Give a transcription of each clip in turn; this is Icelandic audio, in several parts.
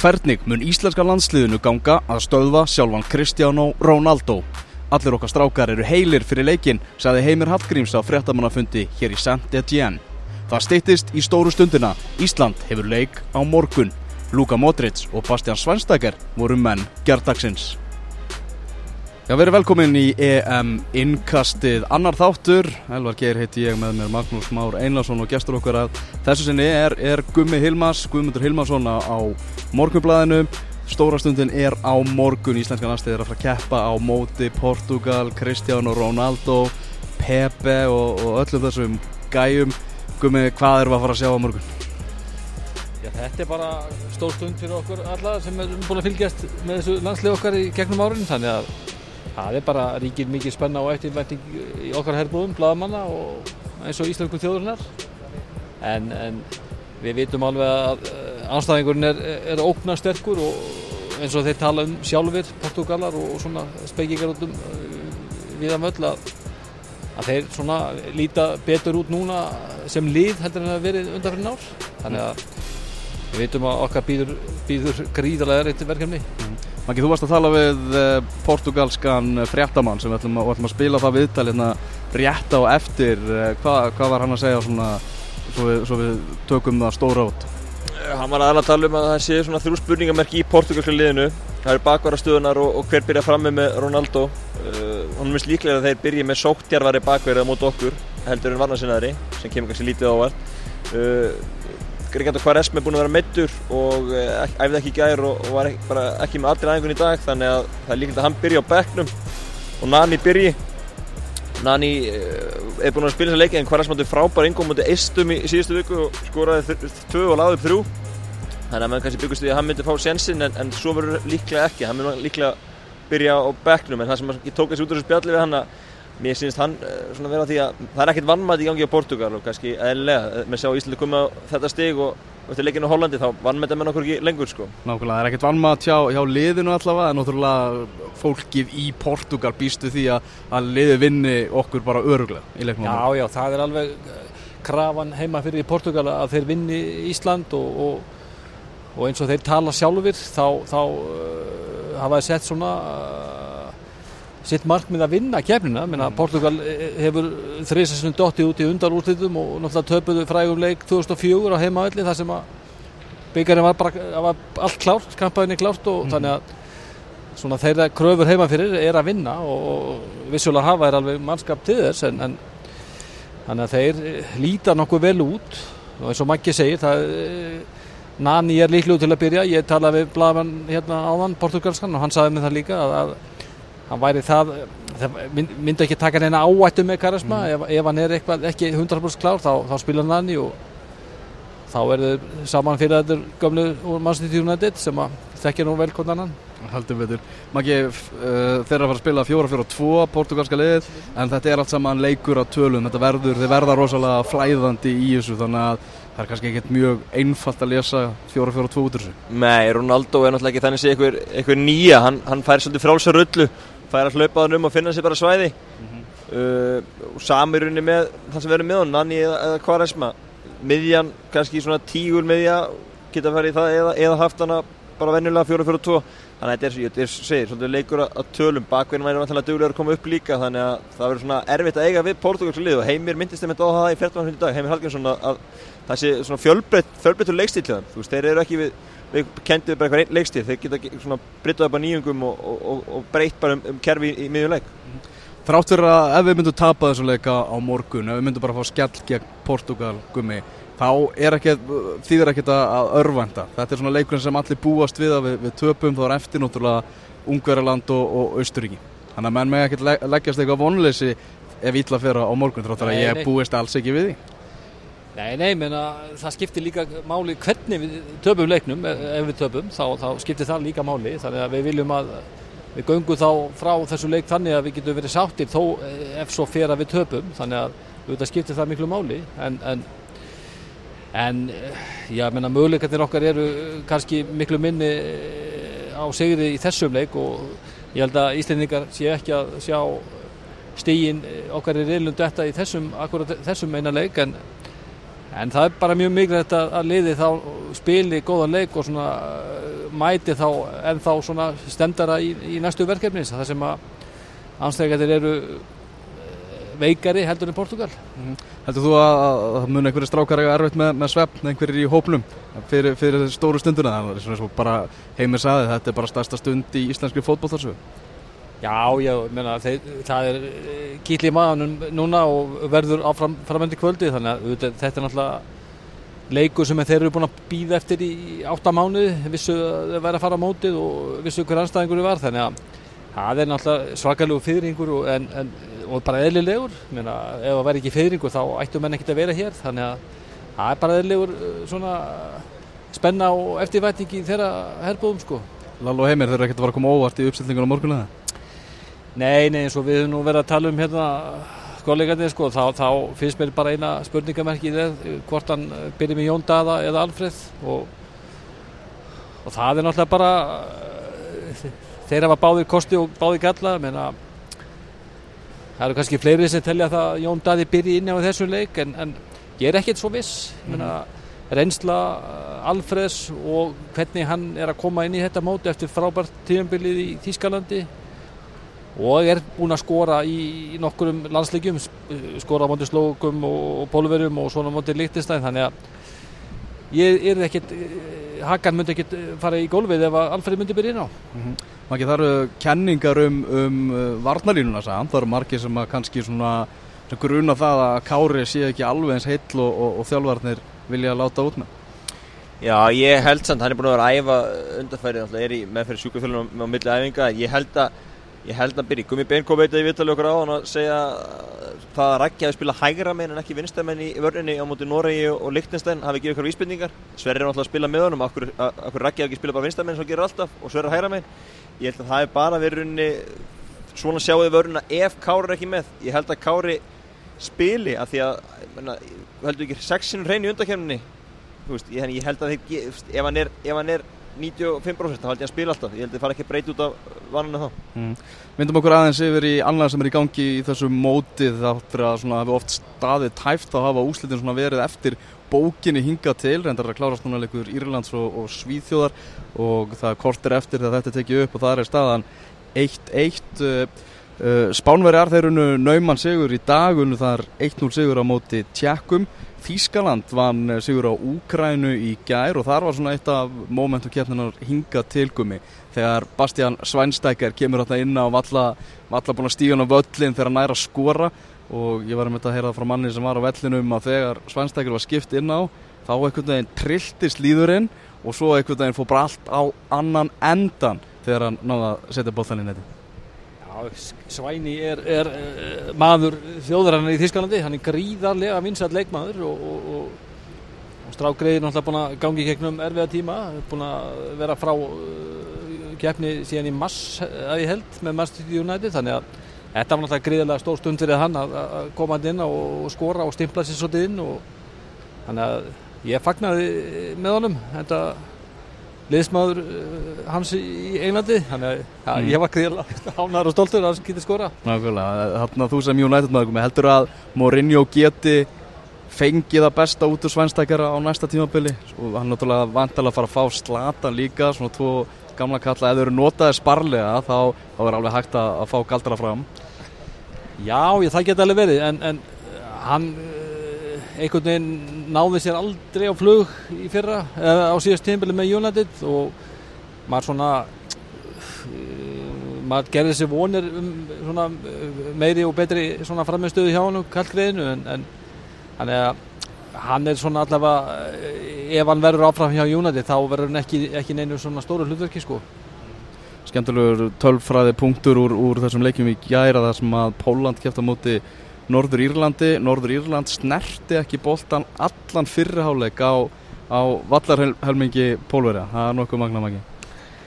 Hvernig mun íslenska landsliðinu ganga að stöðva sjálfan Cristiano Ronaldo? Allir okkar strákar eru heilir fyrir leikin, sagði Heimir Hallgríms á fréttamannafundi hér í Saint-Étienne. Það steyttist í stóru stundina. Ísland hefur leik á morgun. Luka Modric og Bastian Schweinsteiger voru menn gerðdagsins. Já, verið velkomin í EM innkastið annar þáttur. Elvar Geir heiti ég með mér Magnús Már Einlarsson og gestur okkar að þessu sinni er, er Gummi Hilmas, Guðmundur Hilmarsson á morgunblæðinu. Stóra stundin er á morgun. Íslenska landstið er að fara að keppa á móti Portugal, Cristiano Ronaldo, Pepe og, og öllum þessum gæjum. Gummi, hvað erum við að fara að sjá á morgun? Já, þetta er bara stór stund fyrir okkur alla sem erum búin að fylgjast með þessu landslið okkar í gegnum árin þannig að það er bara ríkir mikið spenna og eftirvænting í okkar herrbúðum, bladamanna og eins og íslensku þjóðurinnar en, en við vitum alveg að anstæðingurinn er, er óknar sterkur og eins og þeir tala um sjálfur, portugalar og svona spekingar út um viðan völl að, að þeir svona líta betur út núna sem lið heldur en að verið undan fyrir nár þannig að við veitum að okkar býður, býður gríðarlega reyndi verkefni Maggi, þú varst að tala við portugalskan fréttamann sem við ætlum að, ætlum að spila það viðtal hérna rétt á eftir. Hvað, hvað var hann að segja svona, svo, við, svo við tökum það stóra út? Hann var aðalega að tala um að það sé svona þrjú spurningamerki í portugalska liðinu. Það eru bakvarastöðunar og, og hver byrja frammi með Ronaldo. Uh, hann minnst líklega að þeir byrja með sóktjarvari bakverða mot okkur heldur en varnarsinnaðri sem kemur kannski lítið ávart uh, Gregando Quaresma er búin að vera meittur og æfði ekki í gær og, og var ekki, ekki með aldrei aðeingun í dag þannig að það er líkilegt að hann byrja á bekknum og Nani byrji. Nani er búin að spila þessa leiki en Quaresma er frábær yngum mútið eistum í síðustu viku og skoraði tvö og laði upp þrjú. Þannig að mann kannski byggust því að hann myndi fá sensin en, en svo verður líklega ekki. Hann myndi líklega byrja á bekknum en það sem ég tók þessi út úr þessu spjalli við hann að mér finnst hann svona vera því að það er ekkert vannmætt í gangi á Portugal og kannski eðlilega með sjá Íslandi koma á þetta stig og eftir leikinu á Hollandi þá vannmætt er með nokkur ekki lengur sko. Nákvæmlega, það er ekkert vannmætt hjá, hjá liðinu allavega en náttúrulega fólkið í Portugal býstu því að, að liði vinni okkur bara öruglega í leiknum. Já, já, það er alveg krafan heima fyrir í Portugal að þeir vinni Ísland og, og, og eins og þeir tala sjálfur þá, þá uh, hafa þeir sett svona sitt markmið að vinna kefnina mm. Portugal hefur þrýsastunum dottið út í undarúrlitum og náttúrulega töpuðu frægum leik 2004 á heimavelli þar sem að byggjarinn var, bara, var allt klárt, kampaðinni klárt og mm. þannig að svona þeirra kröfur heima fyrir er að vinna og vissulega hafa er alveg mannskap til þess en, en þannig að þeir líta nokkuð vel út og eins og Maggi segir það Nani er líkluð til að byrja ég talaði við blaman hérna áðan portugalskan og hann sagði mig það líka að, að hann væri það, það myndi ekki taka neina áættu með Karisma mm. ef, ef hann er eitthvað ekki 100% klár þá, þá spila hann hann og þá er þau saman fyrir þetta gömlu úr mannstíðjúnættið sem að þekkja nú vel konan hann Haldum veitur. Maggi, uh, þeir eru að fara að spila 4-4-2 portugalska liðið en þetta er allt saman leikur á tölun þetta verður, þeir verða rosalega flæðandi í þessu þannig að það er kannski ekkert mjög einfalt að lesa 4-4-2 út úr þessu. Nei, Ronaldo er náttúrulega ekki þannig að sé einhver nýja, hann, hann fær svolítið frálsa rullu fær að hlaupa hann um og finna sér bara svæði. Mm -hmm. uh, og samirunni með það sem verður með hann, Nanni eða, eða Quaresma. Miðjan, kannski svona tígur miðja geta farið í það eða, eða haft hana bara venjulega 4-4-2 þannig að þetta er, er segir, svolítið leikur að tölum. Bakverðin væri vantilega duglegur að koma upp líka þannig að það verður svona erfitt að eiga við portugalsku lið og Heimir myndist þeim þetta á það í 14. dag Heimir Hallgrímsson að, að það sé svona fjölbreyttur leikstíl það þú veist, þeir eru ekki við við kendum bara eitthvað leikstíl, þeir geta svona brittað upp á nýjungum og, og, og, og breytt bara um, um kerfi í, í miðjuleik Þrátt fyrir að ef við myndum tapa þessu leika á morgun, ef við myndum bara fá skell gegn Portugal gummi þá er ekki, þýðir ekkert að örvænta. Þetta er svona leikurinn sem allir búast við að við, við töpum þá er eftir náttúrulega Ungverðarland og, og Austuríki. Þannig að menn með ekkert leggjast eitthvað vonleysi ef ítla fyrir á morgun þrátt að ég búist alls ekki við því. Nei, nei, menna það skiptir líka máli hvernig við töpum leiknum, ef við töpum, þá, þá skiptir það líka máli. Þannig að við viljum að við göngum þá frá þessu leik þannig að við getum verið sáttir þó ef svo fer að við töpum. Þannig að þetta skiptir það miklu máli, en, en en já, menna möguleikarnir okkar eru kannski miklu minni á segri í þessum leik og ég held að Íslendingar sé ekki að sjá stígin okkar er reylund þetta í þessum, akkurat þessum eina leik en, en það er bara mjög mikilvægt að, að liði þá spili góðan leik og svona uh, mæti þá en þá svona stemdara í, í næstu verkefni það sem að anslegatir eru uh, veikari heldur en Portugal Heldur þú að að það mun einhverju strákar eiga erfitt með, með svefn, einhverjir í hópnum fyrir, fyrir stóru stunduna? Það er svona eins og bara heimir saði, þetta er bara stærsta stund í íslenski fótbolltarsögu. Já, já, menna, þeir, það er kýll í maðanum núna og verður áfram framöndi kvöldi þannig að auðvitað, þetta er náttúrulega leikur sem þeir eru búin að býða eftir í átta mánuði, vissu að væri að fara á mótið og vissu hver anstæðingur var þannig að það er náttúrulega svakalegu fyrringur og, en, en, og bara eðlilegur menna, ef það væri ekki fyrringur þá ættu menn ekkert að vera hér þannig að það er bara eðlilegur svona spenna og eftirvæting í þeirra herbúðum sko. Lalo Heimir, þeir eru ekkert að fara að koma óvart í uppstillingunum morgunlega? Nei, nei, eins og við höfum nú verið að tala um hérna kollegarnir sko, þá, þá finnst mér bara eina spurningamerki í þeir hvort hann byrjir með Jón Dada eða Alfred og, og það er náttúrulega bara þeir hafa báðir kosti og báðir galla menna það eru kannski fleiri sem telja það að Jón Dadi byrji inn á þessu leik en, en ég er ekkert svo viss menna, reynsla Alfreds og hvernig hann er að koma inn í þetta móti eftir frábært tíðanbilið í Þískalandi og er búinn að skora í nokkurum landsleikjum skora á móti slókum og pólverum og svona móti líktistæð þannig að ég er ekkert Hakan myndi ekkert fara í gólfið ef Alfred myndi byrja inn á. Mm -hmm. Maki, það eru kenningar um, um varnalínuna samt, það eru margir sem að kannski svona sem gruna það að Kári sé ekki alveg eins heill og, og, og þjálfarnir vilja láta út með. Já, ég held samt, hann er búin að vera að æfa undarfærið, alltaf er í meðferði sjúkufjölunum á milli æfinga, ég held að ég held að byrja, Gumi Benko veit að ég vitali okkur á hann að segja það að Rækki hafi spilað hægra menn en ekki vinstamenn í vörninni á móti Noregi og Lichtenstein hafi gefið okkur vísbendingar. Sverri er náttúrulega að spila með honum. Okkur, Rækki hafi ekki spilað bara vinstamenn sem hann gerir alltaf og Sverri hægra menn ég held að það er bara verið runni svona sjáuði vörnina ef Kári er ekki með. Ég held að Kári spili af því að menna, heldur ekki sexinu hrein í undakefninni ég, held að ef hann er, ef hann er 95% þá held ég að spila alltaf. Ég held að það fara ekki breyt út af vanuna þá. Mm. Myndum okkur aðeins yfir í annað sem er í gangi í þessu móti þáttur að það hefur oft staðið tæft að hafa úslitin verið eftir bókinni hinga til reyndar að klárast núna leikur Írlands og, og Svíþjóðar og það kortir eftir þegar þetta tekið upp og það er staðan 1-1 uh, uh, Spánverjar þeir unnu naumann sigur í dag unnu þar 1-0 sigur á móti Tjekkum Þískaland vann sigur á Úkrænu í gær og þar var svona eitt af mómentum keppninar hinga tilgumi þegar Bastian Svænstækjar kemur hérna inn á valla, valla búin að stíga á völlin þegar hann næra að skora. Og ég var um þetta að heyra frá manni sem var á vellinum að þegar Svænstækjar var skipt inn á þá einhvern veginn trilltist líðurinn og svo einhvern veginn fór bara allt á annan endan þegar hann náða að setja bóttan í neti Svæni er, er uh, maður þjóðarannar í Þísklandi hann er gríðarlega vinsat leikmaður og, og, og, og strákgreðir náttúrulega búin að gangi gegnum erfiða tíma. Búin að vera frá uh, keppni síðan í mass að ég held með Manchester United. Þannig að þetta var náttúrulega gríðarlega stór stund fyrir hann að, að koma inn og skora og stimpla sér svolítið inn og þannig að ég fagnaði með honum. Þetta liðsmaður uh, hans í Englandi. Þannig að mm. ég var gríðilega hánar og stoltur að hans geti skora Nákvæmlega, þarna þú sem United maður heldur að Mourinho geti fengið það besta út úr svænstækjara á næsta tímabili? Og hann náttúrulega vantilega að fara að fá slata líka svona tvo gamla kalla, ef þau eru notaði sparlega þá, þá er alveg hægt að, að fá galdra fram. Já, ég, það geti alveg verið en, en hann einhvern veginn náði sér aldrei á flug í fyrra, eða á síðast tímbili með United og maður svona maður gerði sér vonir um svona meiri og betri svona framistuðu hjá hann kallgreðinu en, en hann er, hann er svona allavega ef hann verður áfram hjá United þá verður hann ekki, ekki neinu svona stóru hlutverki sko. Skemmtilegur tölfræði punktur úr, úr þessum leikjum í gæra þar sem að Póland kæft á móti Norður Írlandi, Norður Írland snerti ekki boltan allan fyrriháleik á, á vallarhelmingi pólverja, það er nokkuð magna magi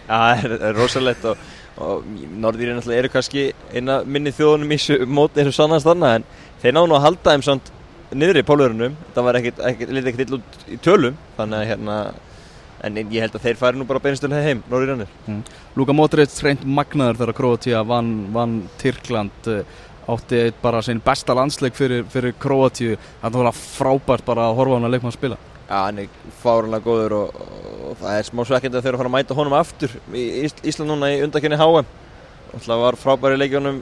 Já, það er rosalegt og, og Norður Írlandi eru kannski eina minni þjóðunum í móti eins og sannast þarna en þeir náðu að halda þeim samt niður í pólverjunum, það var ekkert, ekkert, ekkert út í tölum, þannig að hérna en ég held að þeir færi nú bara beinstöldið heim, Norður Írlandir mm. Luka Modric reynd magnaður þegar Kroatia vann, vann Tyrkland átti eitt bara sinn besta landsleik fyrir, fyrir Kroatíu það var frábært bara að horfa hann að leikmann spila. Já, hann er fárunlega góður og, og það er smá svekkend að þeir eru að fara að mæta honum aftur í Ís Ísland núna í undakynni HM Það var frábæri leikjónum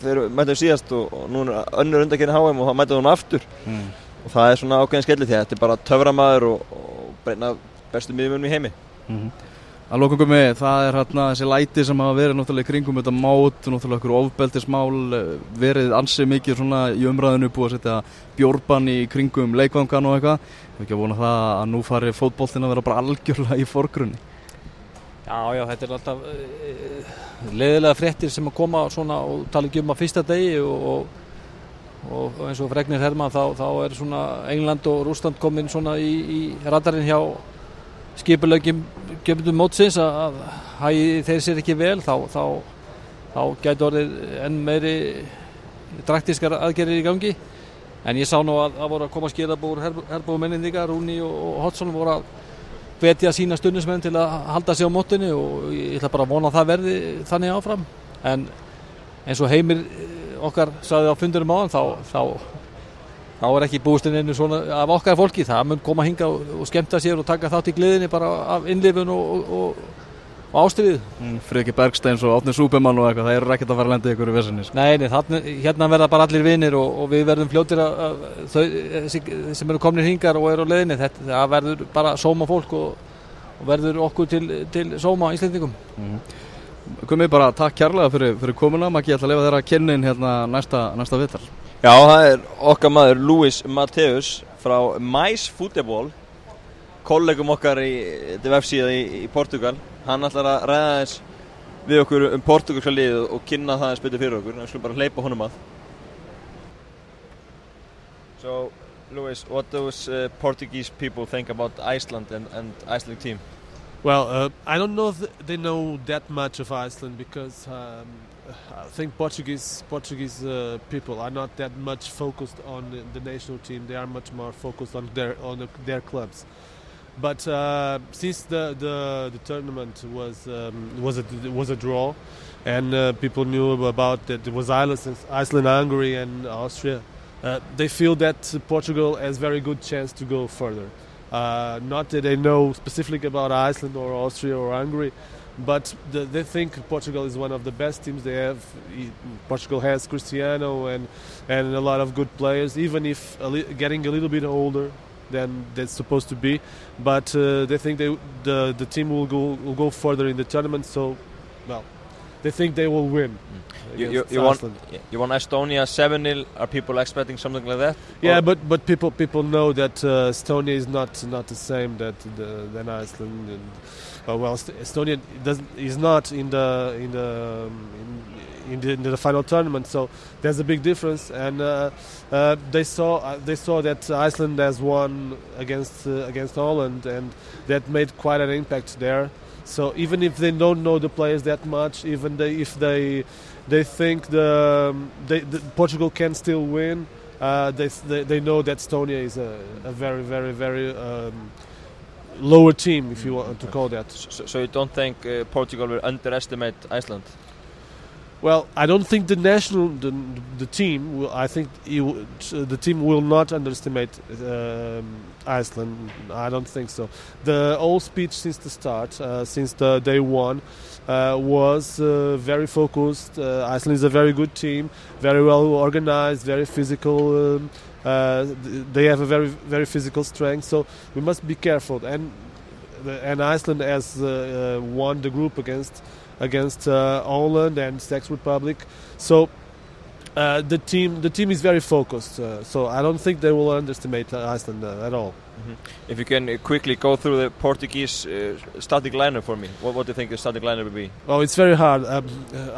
þeir mættum síðast og, og núna önnur undakynni HM og það mættum honum aftur. Mm. og það er svona ákveðin skelli því að þetta er bara töframæður og, og breyna bestu miðjumönum í heimi. Mm -hmm. Að lókungum með, það er hérna þessi læti sem hafa verið náttúrulega kringum þetta mát, náttúrulega okkur ofbeldismál, eh, verið ansið mikið svona í umræðinu búið að setja bjórban í kringum leikvangan og eitthvað. Við erum ekki að vona það að nú fari fótbóltinn að vera bara algjörlega í forgrunni. Já, já, þetta er alltaf uh, leðilega fréttir sem að koma svona og tala ekki um að fyrsta degi og, og, og eins og fregnir Herman þá, þá er svona England og Rúsland komin svona í, í radarinn hjá skipulögjum gefnum mótsins að hægi þeir sér ekki vel þá, þá, þá gæti orðið enn meiri draktískar aðgerir í gangi. En ég sá nú að það voru að koma skilabúr herbúum mennindiga, Rúni og, og Hotsson voru að betja sína stundismenn til að halda sig á mótunni og ég ætla bara að vona að það verði þannig áfram. En eins og heimir okkar saði á fundurum áðan þá, þá þá er ekki búistinn einu svona af okkar fólki, það mun koma að hinga og, og skemta sér og taka þátt í gliðinni bara af innlifun og, og, og ástriðið. Mm, Freki Bergsteins og Átni Súpemann og eitthvað, það eru ekkert að fara að lenda ykkur í vissinni. Sko. Nei, nei þarna, hérna verða bara allir vinnir og við verðum fljóttir að, þau sem eru komnir hingar og eru á leðinni, þetta, það verður bara sóma fólk og verður okkur til, til sóma íslendingum. Mm. Komið bara takk kærlega fyrir, fyrir komuna, maður ekki ætla að lefa þeirra kynnin hérna næsta, næsta vittar. Já, það er okkar maður Luis Mateus frá Mais Football kollegum okkar í DVF-síða í, í Portugal. Hann ætlar að ræða þess við okkur um portugalska lið og kynna það að spilja fyrir okkur. Við skulum bara hleypa honum að. So, Luis, what does uh, Portuguese people think about Iceland and, and Icelandic team? Well, uh, I don't know if they know that much of Iceland because um, I think Portuguese Portuguese uh, people are not that much focused on the, national team. They are much more focused on their on the, their clubs. But uh, since the, the, the tournament was um, was a was a draw, and uh, people knew about that it was Iceland, Iceland, Hungary, and Austria, uh, they feel that Portugal has very good chance to go further. Uh, not that they know specifically about Iceland or Austria or Hungary, but the, they think Portugal is one of the best teams they have. Portugal has Cristiano and and a lot of good players, even if a li- getting a little bit older than they're supposed to be. But uh, they think they the the team will go will go further in the tournament. So, well, they think they will win. Mm. You, you, you want you want Estonia seven 0 Are people expecting something like that? Yeah, or? but but people people know that uh, Estonia is not not the same that the, than Iceland. And, uh, well, Estonia doesn't is not in the in the um, in, in, the, in, the, final tournament, so there's a big difference. And uh, uh, they saw uh, they saw that Iceland has won against uh, against Holland, and that made quite an impact there. So even if they don't know the players that much, even they, if they they think the, um, they, the Portugal can still win, uh, they, they, they know that Estonia is a, a very very very um, lower team, if you want to call that. So, so you don't think uh, Portugal will underestimate Iceland? Well, I don't think the national the, the team. Will, I think you, the team will not underestimate um, Iceland. I don't think so. The whole speech since the start, uh, since the day one, uh, was uh, very focused. Uh, Iceland is a very good team, very well organized, very physical. Um, uh, they have a very very physical strength, so we must be careful. And and Iceland has uh, uh, won the group against against Holland and Czech Republic, so. Uh, the team the team is very focused, uh, so I don't think they will underestimate Iceland uh, at all. Mm -hmm. If you can quickly go through the Portuguese starting lineup for me, what, what do you think the starting lineup will be? Oh, it's very hard. Um,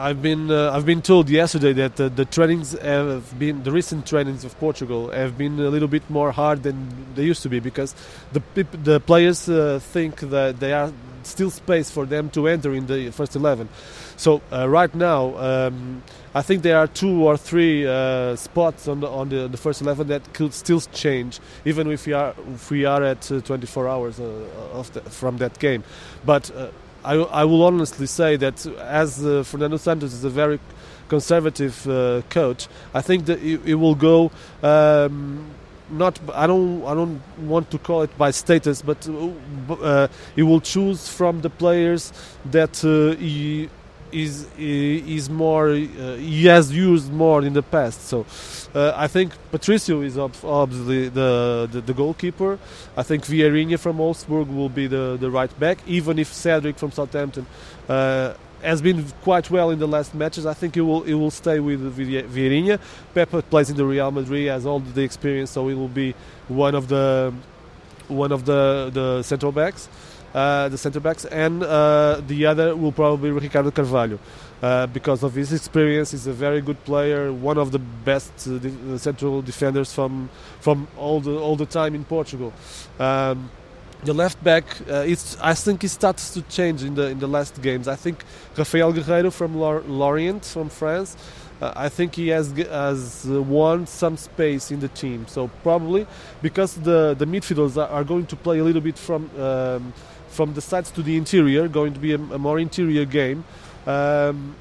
I've been I've been told yesterday that the trainings have been the recent trainings of Portugal have been a little bit more hard than they used to be because the the players think that they are still space for them to enter in the first eleven. So right now. Um, I think there are two or three uh, spots on the on the, the, first eleven that could still change, even if we are if we are at uh, 24 hours uh, the, from that game. But uh, I, I will honestly say that as uh, Fernando Santos is a very conservative uh, coach. I think that it, it will go. Um, not I don't I don't want to call it by status, but uh, he will choose from the players that uh, he is is more uh, he has used more in the past. So uh, I think Patricio is obviously the, the, the goalkeeper. I think Vieirinha from Wolfsburg will be the the right back, even if Cedric from Southampton. Uh, has been quite well in the last matches. I think he will he will stay with Vieirinha. Pepe plays in the Real Madrid, has all the experience, so he will be one of the one of the the central backs, uh, the centre backs, and uh, the other will probably be Ricardo Carvalho. Uh, because of his experience, he's a very good player, one of the best uh, de- central defenders from from all the all the time in Portugal. Um, the left back, uh, I think it starts to change in the in the last games. I think Rafael Guerreiro from Lorient from France, uh, I think he has has won some space in the team. So probably because the the midfielders are, are going to play a little bit from um, from the sides to the interior, going to be a, a more interior game. Um,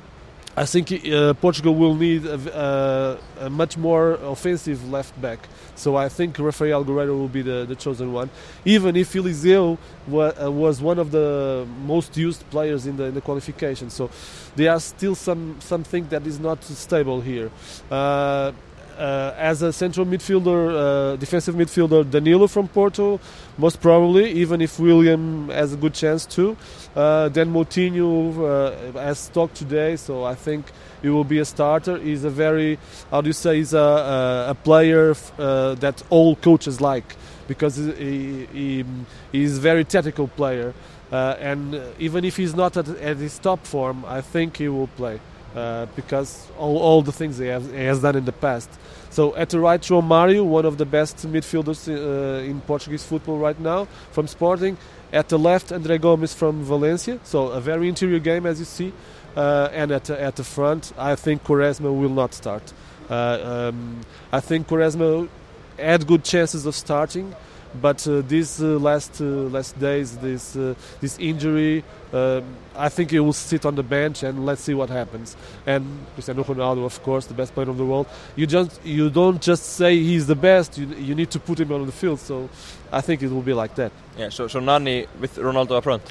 I think uh, Portugal will need a, a, a, much more offensive left back. So I think Rafael Guerreiro will be the, the chosen one. Even if Eliseu wa- uh, was one of the most used players in the, in the qualification. So there are still some something that is not stable here. Uh, uh, as a central midfielder, uh, defensive midfielder, Danilo from Porto, most probably, even if William has a good chance too. Uh, then Moutinho uh, has talked today, so I think he will be a starter. He's a very, how do you say, he's a, a, player uh, that all coaches like because he, he, he's a very tactical player. Uh, and even if he's not at, at his top form, I think he will play. Uh, because all, all the things he has, he has, done in the past. So at the right, João Mario, one of the best midfielders uh, in Portuguese football right now from Sporting. At the left, André Gomes from Valencia. So a very interior game, as you see. Uh, and at, at the front, I think Quaresma will not start. Uh, um, I think Quaresma had good chances of starting, but uh, these last last days, this this injury, um, I think he will sit on the bench and let's see what happens. And Cristiano Ronaldo, of course, the best player of the world. You just you don't just say he's the best. You you need to put him on the field. So I think it will be like that. Yeah. So so Nani with Ronaldo up front.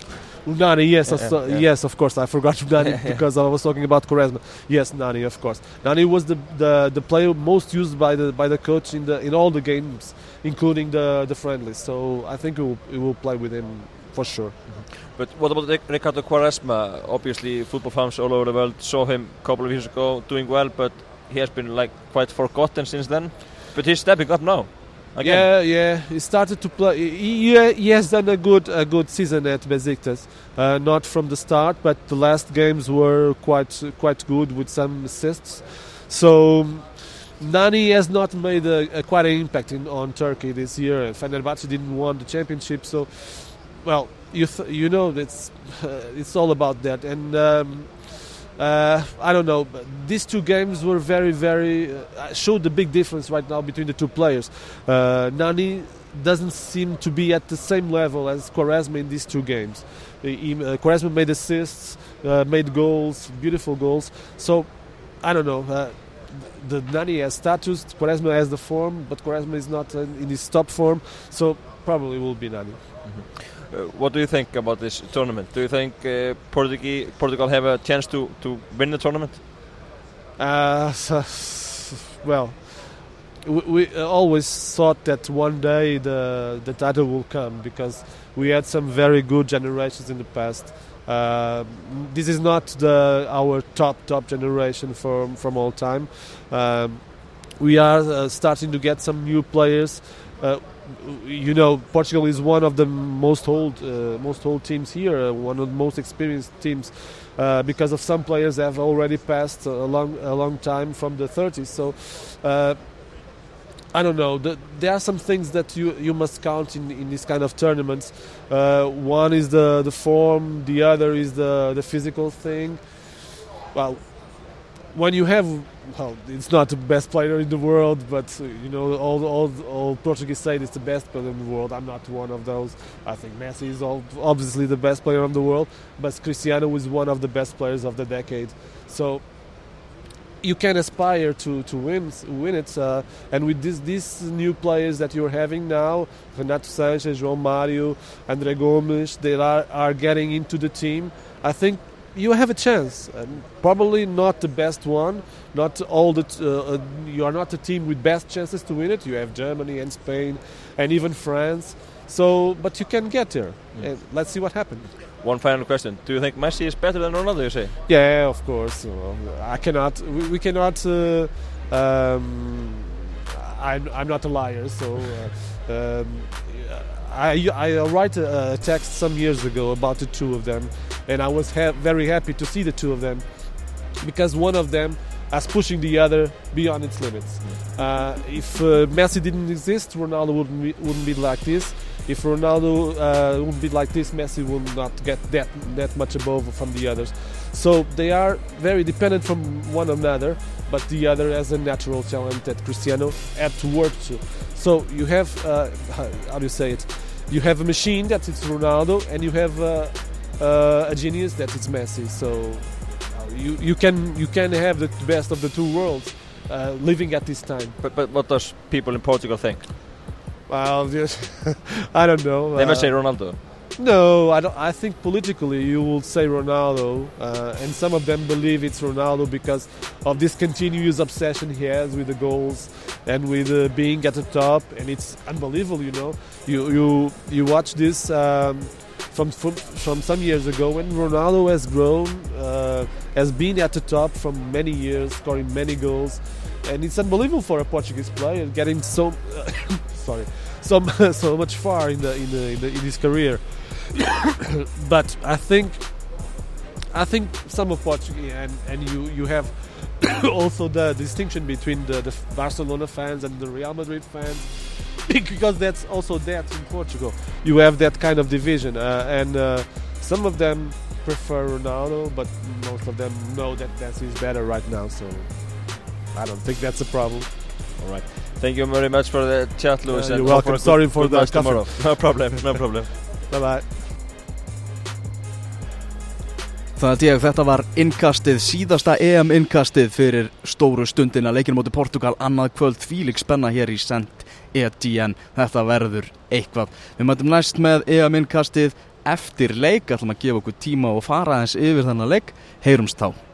Nani, yes, yeah, yeah. yes, of course. I forgot Nani because I was talking about Quaresma. Yes, Nani, of course. Nani was the, the the player most used by the by the coach in the in all the games, including the the friendlies. So I think we will, we will play with him for sure. Mm-hmm. But what about Ricardo Quaresma? Obviously, football fans all over the world saw him a couple of years ago doing well, but he has been like quite forgotten since then. But he's stepping up now. Again. Yeah, yeah. He started to play. He, he has done a good a good season at Besiktas. Uh, not from the start, but the last games were quite quite good with some assists. So Nani has not made a, a quite an impact in, on Turkey this year. Fenerbahce didn't win the championship, so well, you th- you know it's uh, it's all about that and. Um, uh, I don't know. But these two games were very, very uh, showed the big difference right now between the two players. Uh, Nani doesn't seem to be at the same level as Quaresma in these two games. He, uh, Quaresma made assists, uh, made goals, beautiful goals. So I don't know. Uh, the Nani has status, Quaresma has the form, but Quaresma is not in his top form. So probably will be Nani. Mm-hmm. Uh, what do you think about this tournament? Do you think uh, Portugal, Portugal have a chance to, to win the tournament? Uh, so, well, we, always thought that one day the the title will come because we had some very good generations in the past. Uh, this is not the our top top generation from from all time. Um, we are uh, starting to get some new players. Uh, you know, Portugal is one of the most old, uh, most old teams here, uh, one of the most experienced teams, uh, because of some players have already passed a long, a long time from the 30s. So, uh, I don't know. The, there are some things that you you must count in in this kind of tournaments. Uh, one is the the form, the other is the the physical thing. Well, when you have well, it's not the best player in the world, but uh, you know, all all all Portuguese say it's the best player in the world. I'm not one of those. I think Messi is all, obviously the best player in the world, but Cristiano is one of the best players of the decade. So you can aspire to, to win win it. Uh, and with this, these new players that you're having now, Renato Sanchez, João Mario, André Gomes, they are, are getting into the team. I think you have a chance. And probably not the best one. Not all the t- uh, uh, you are not a team with best chances to win it. You have Germany and Spain and even France. So, but you can get there. And let's see what happens. One final question. Do you think Messi is better than Ronaldo, you say? Yeah, of course. Well, I cannot. We, we cannot. Uh, um, I'm, I'm not a liar, so. Uh, um, I, I write a, a text some years ago about the two of them, and I was ha- very happy to see the two of them because one of them is pushing the other beyond its limits. Uh, if uh, Messi didn't exist, Ronaldo wouldn't be, wouldn't be like this. If Ronaldo uh, wouldn't be like this, Messi would not get that that much above from the others. So they are very dependent from one another, but the other has a natural talent that Cristiano had to work to. So you have uh, how how do you say it? You have a machine that is Ronaldo, and you have uh, a genius that is Messi. So uh, you you can you can have the best of the two worlds uh, living at this time. But, but what does people in Portugal think? Well, just, I don't know. They must Uh, say Ronaldo. No, I don't. I think politically you will say Ronaldo, uh, and some of them believe it's Ronaldo because of this continuous obsession he has with the goals and with uh, being at the top, and it's unbelievable. You know, you you you watch this um, from, from from some years ago when Ronaldo has grown, uh, has been at the top for many years, scoring many goals, and it's unbelievable for a Portuguese player getting so sorry so so much far in the in the in, the, in his career. but I think I think some of Portuguese and, and you you have also the distinction between the, the Barcelona fans and the Real Madrid fans because that's also that in Portugal you have that kind of division uh, and uh, some of them prefer Ronaldo but most of them know that Messi is better right now so I don't think that's a problem All right. Thank you very much for the chat, Lewis. Uh, you're welcome. good- Sorry for good the tomorrow. No problem, no problem. bye bye Það að ég, þetta var innkastið, síðasta EM-innkastið fyrir stóru stundina leikinu móti Portugal annað kvöld þvílik spenna hér í Sent ETN. Þetta verður eitthvað. Við mætum næst með EM-innkastið eftir leik, ætlum að gefa okkur tíma og fara eins yfir þennan leik. Heyrumst þá.